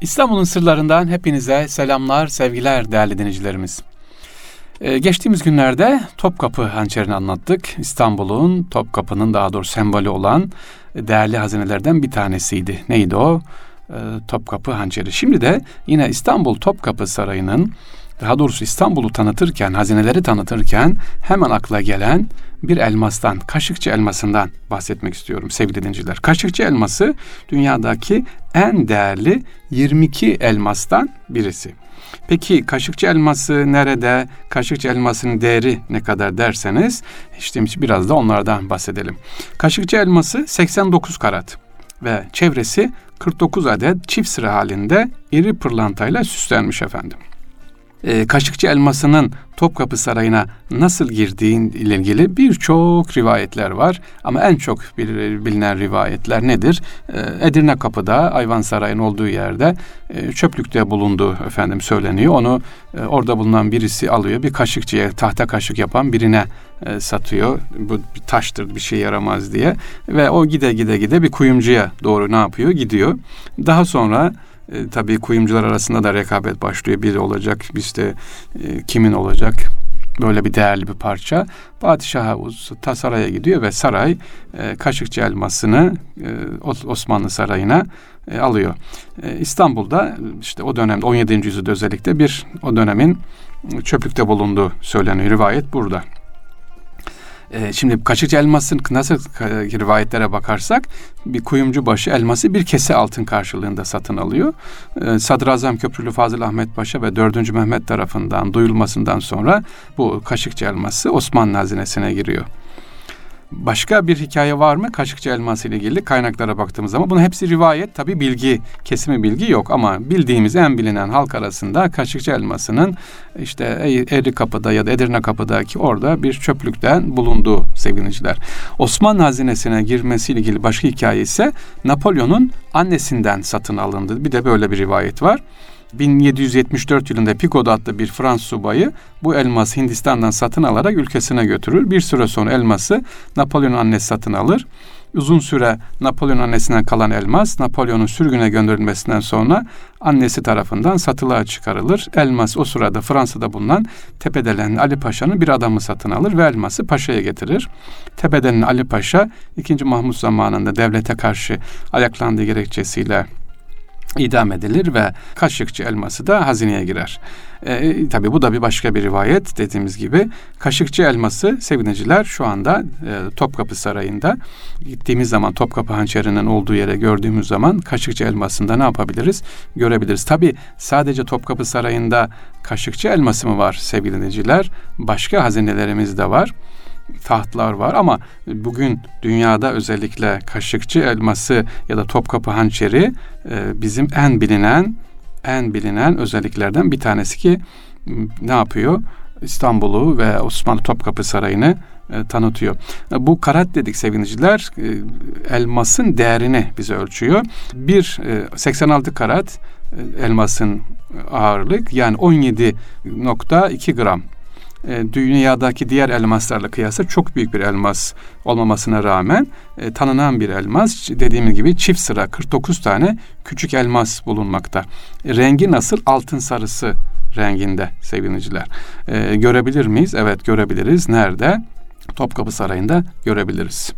İstanbul'un sırlarından hepinize selamlar, sevgiler değerli dinleyicilerimiz. Ee, geçtiğimiz günlerde Topkapı hançerini anlattık. İstanbul'un Topkapı'nın daha doğrusu sembolü olan değerli hazinelerden bir tanesiydi. Neydi o? Ee, Topkapı hançeri. Şimdi de yine İstanbul Topkapı Sarayı'nın daha doğrusu İstanbul'u tanıtırken, hazineleri tanıtırken hemen akla gelen bir elmastan, Kaşıkçı elmasından bahsetmek istiyorum sevgili dinciler. Kaşıkçı elması dünyadaki en değerli 22 elmastan birisi. Peki Kaşıkçı elması nerede? Kaşıkçı elmasının değeri ne kadar derseniz işte biraz da onlardan bahsedelim. Kaşıkçı elması 89 karat ve çevresi 49 adet çift sıra halinde iri pırlantayla süslenmiş efendim e, Kaşıkçı Elması'nın Topkapı Sarayı'na nasıl girdiğin ilgili birçok rivayetler var. Ama en çok bilinen rivayetler nedir? E, Edirne Kapı'da Ayvan Sarayı'nın olduğu yerde e, çöplükte bulunduğu efendim söyleniyor. Onu e, orada bulunan birisi alıyor. Bir kaşıkçıya tahta kaşık yapan birine e, satıyor. Bu bir taştır bir şey yaramaz diye. Ve o gide gide gide bir kuyumcuya doğru ne yapıyor? Gidiyor. Daha sonra e, tabii kuyumcular arasında da rekabet başlıyor. Biri olacak, biz de e, kimin olacak? Böyle bir değerli bir parça. Padişah ta saraya gidiyor ve saray e, Kaşıkçı elmasını e, Osmanlı Sarayı'na e, alıyor. E, İstanbul'da işte o dönemde 17. yüzyılda özellikle bir o dönemin çöplükte bulunduğu söyleniyor. Rivayet burada. E, şimdi kaşıkçı elmasın nasıl rivayetlere bakarsak bir kuyumcu başı elması bir kese altın karşılığında satın alıyor. E, Sadrazam Köprülü Fazıl Ahmet Paşa ve 4. Mehmet tarafından duyulmasından sonra bu kaşıkçı elması Osmanlı hazinesine giriyor. Başka bir hikaye var mı Kaşıkçı elması ile ilgili kaynaklara baktığımız zaman bunun hepsi rivayet tabi bilgi kesimi bilgi yok ama bildiğimiz en bilinen halk arasında Kaşıkçı elmasının işte Eri Kapı'da ya da Edirne Kapı'daki orada bir çöplükten bulunduğu sevgiliciler. Osmanlı hazinesine girmesiyle ilgili başka hikaye ise Napolyon'un annesinden satın alındı. Bir de böyle bir rivayet var. 1774 yılında Picot adlı bir Fransız subayı bu elması Hindistan'dan satın alarak ülkesine götürür. Bir süre sonra elması Napolyon'un annesi satın alır. Uzun süre Napolyon annesinden kalan elmas Napolyon'un sürgüne gönderilmesinden sonra annesi tarafından satılığa çıkarılır. Elmas o sırada Fransa'da bulunan Tepedelen Ali Paşa'nın bir adamı satın alır ve elması paşaya getirir. Tepedelen Ali Paşa 2. Mahmut zamanında devlete karşı ayaklandığı gerekçesiyle idam edilir ve Kaşıkçı elması da hazineye girer. E, tabii bu da bir başka bir rivayet dediğimiz gibi. Kaşıkçı elması sevineciler şu anda e, Topkapı Sarayı'nda gittiğimiz zaman Topkapı hançerinin olduğu yere gördüğümüz zaman Kaşıkçı elmasında ne yapabiliriz? Görebiliriz. Tabii sadece Topkapı Sarayı'nda Kaşıkçı elması mı var sevgili? Başka hazinelerimiz de var tahtlar var ama bugün dünyada özellikle kaşıkçı elması ya da topkapı hançeri e, bizim en bilinen en bilinen özelliklerden bir tanesi ki ne yapıyor? İstanbul'u ve Osmanlı Topkapı Sarayı'nı e, tanıtıyor. E, bu karat dedik seviniciler e, elmasın değerini bize ölçüyor. Bir e, 86 karat elmasın ağırlık yani 17.2 gram e, dünyadaki diğer elmaslarla kıyasla çok büyük bir elmas olmamasına rağmen e, tanınan bir elmas. Dediğim gibi çift sıra 49 tane küçük elmas bulunmakta. E, rengi nasıl? Altın sarısı renginde sevgiliciler. E, görebilir miyiz? Evet görebiliriz. Nerede? Topkapı Sarayı'nda görebiliriz.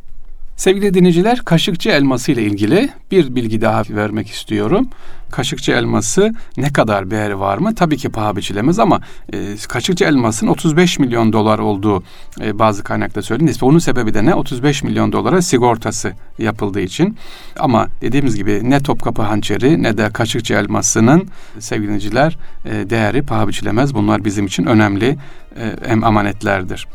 Sevgili dinleyiciler, kaşıkçı elması ile ilgili bir bilgi daha vermek istiyorum. Kaşıkçı elması ne kadar değeri var mı? Tabii ki paha biçilemez ama e, kaşıkçı elmasın 35 milyon dolar olduğu e, bazı kaynakta söyleniyor. Onun sebebi de ne? 35 milyon dolara sigortası yapıldığı için. Ama dediğimiz gibi ne Topkapı hançeri ne de kaşıkçı elmasının sevgiliciler e, değeri paha biçilemez. Bunlar bizim için önemli e, amanetlerdir.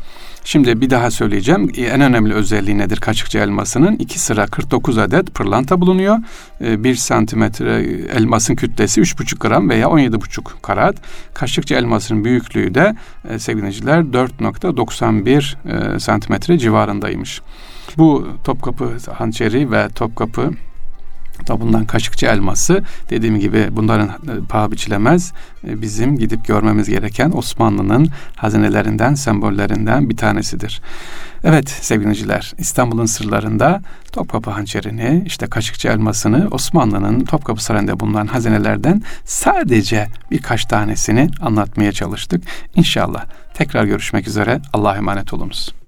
Şimdi bir daha söyleyeceğim. E, en önemli özelliği nedir kaçıkçı elmasının? İki sıra 49 adet pırlanta bulunuyor. E, bir santimetre elmasın kütlesi 3,5 gram veya 17,5 karat. Kaşıkçı elmasının büyüklüğü de e, sevgiliciler 4,91 santimetre civarındaymış. Bu Topkapı hançeri ve Topkapı Tabi bundan kaşıkçı elması dediğim gibi bunların e, paha biçilemez. E, bizim gidip görmemiz gereken Osmanlı'nın hazinelerinden, sembollerinden bir tanesidir. Evet sevgiliciler İstanbul'un sırlarında Topkapı hançerini, işte kaşıkçı elmasını Osmanlı'nın Topkapı Sarayı'nda bulunan hazinelerden sadece birkaç tanesini anlatmaya çalıştık. İnşallah tekrar görüşmek üzere. Allah'a emanet olunuz.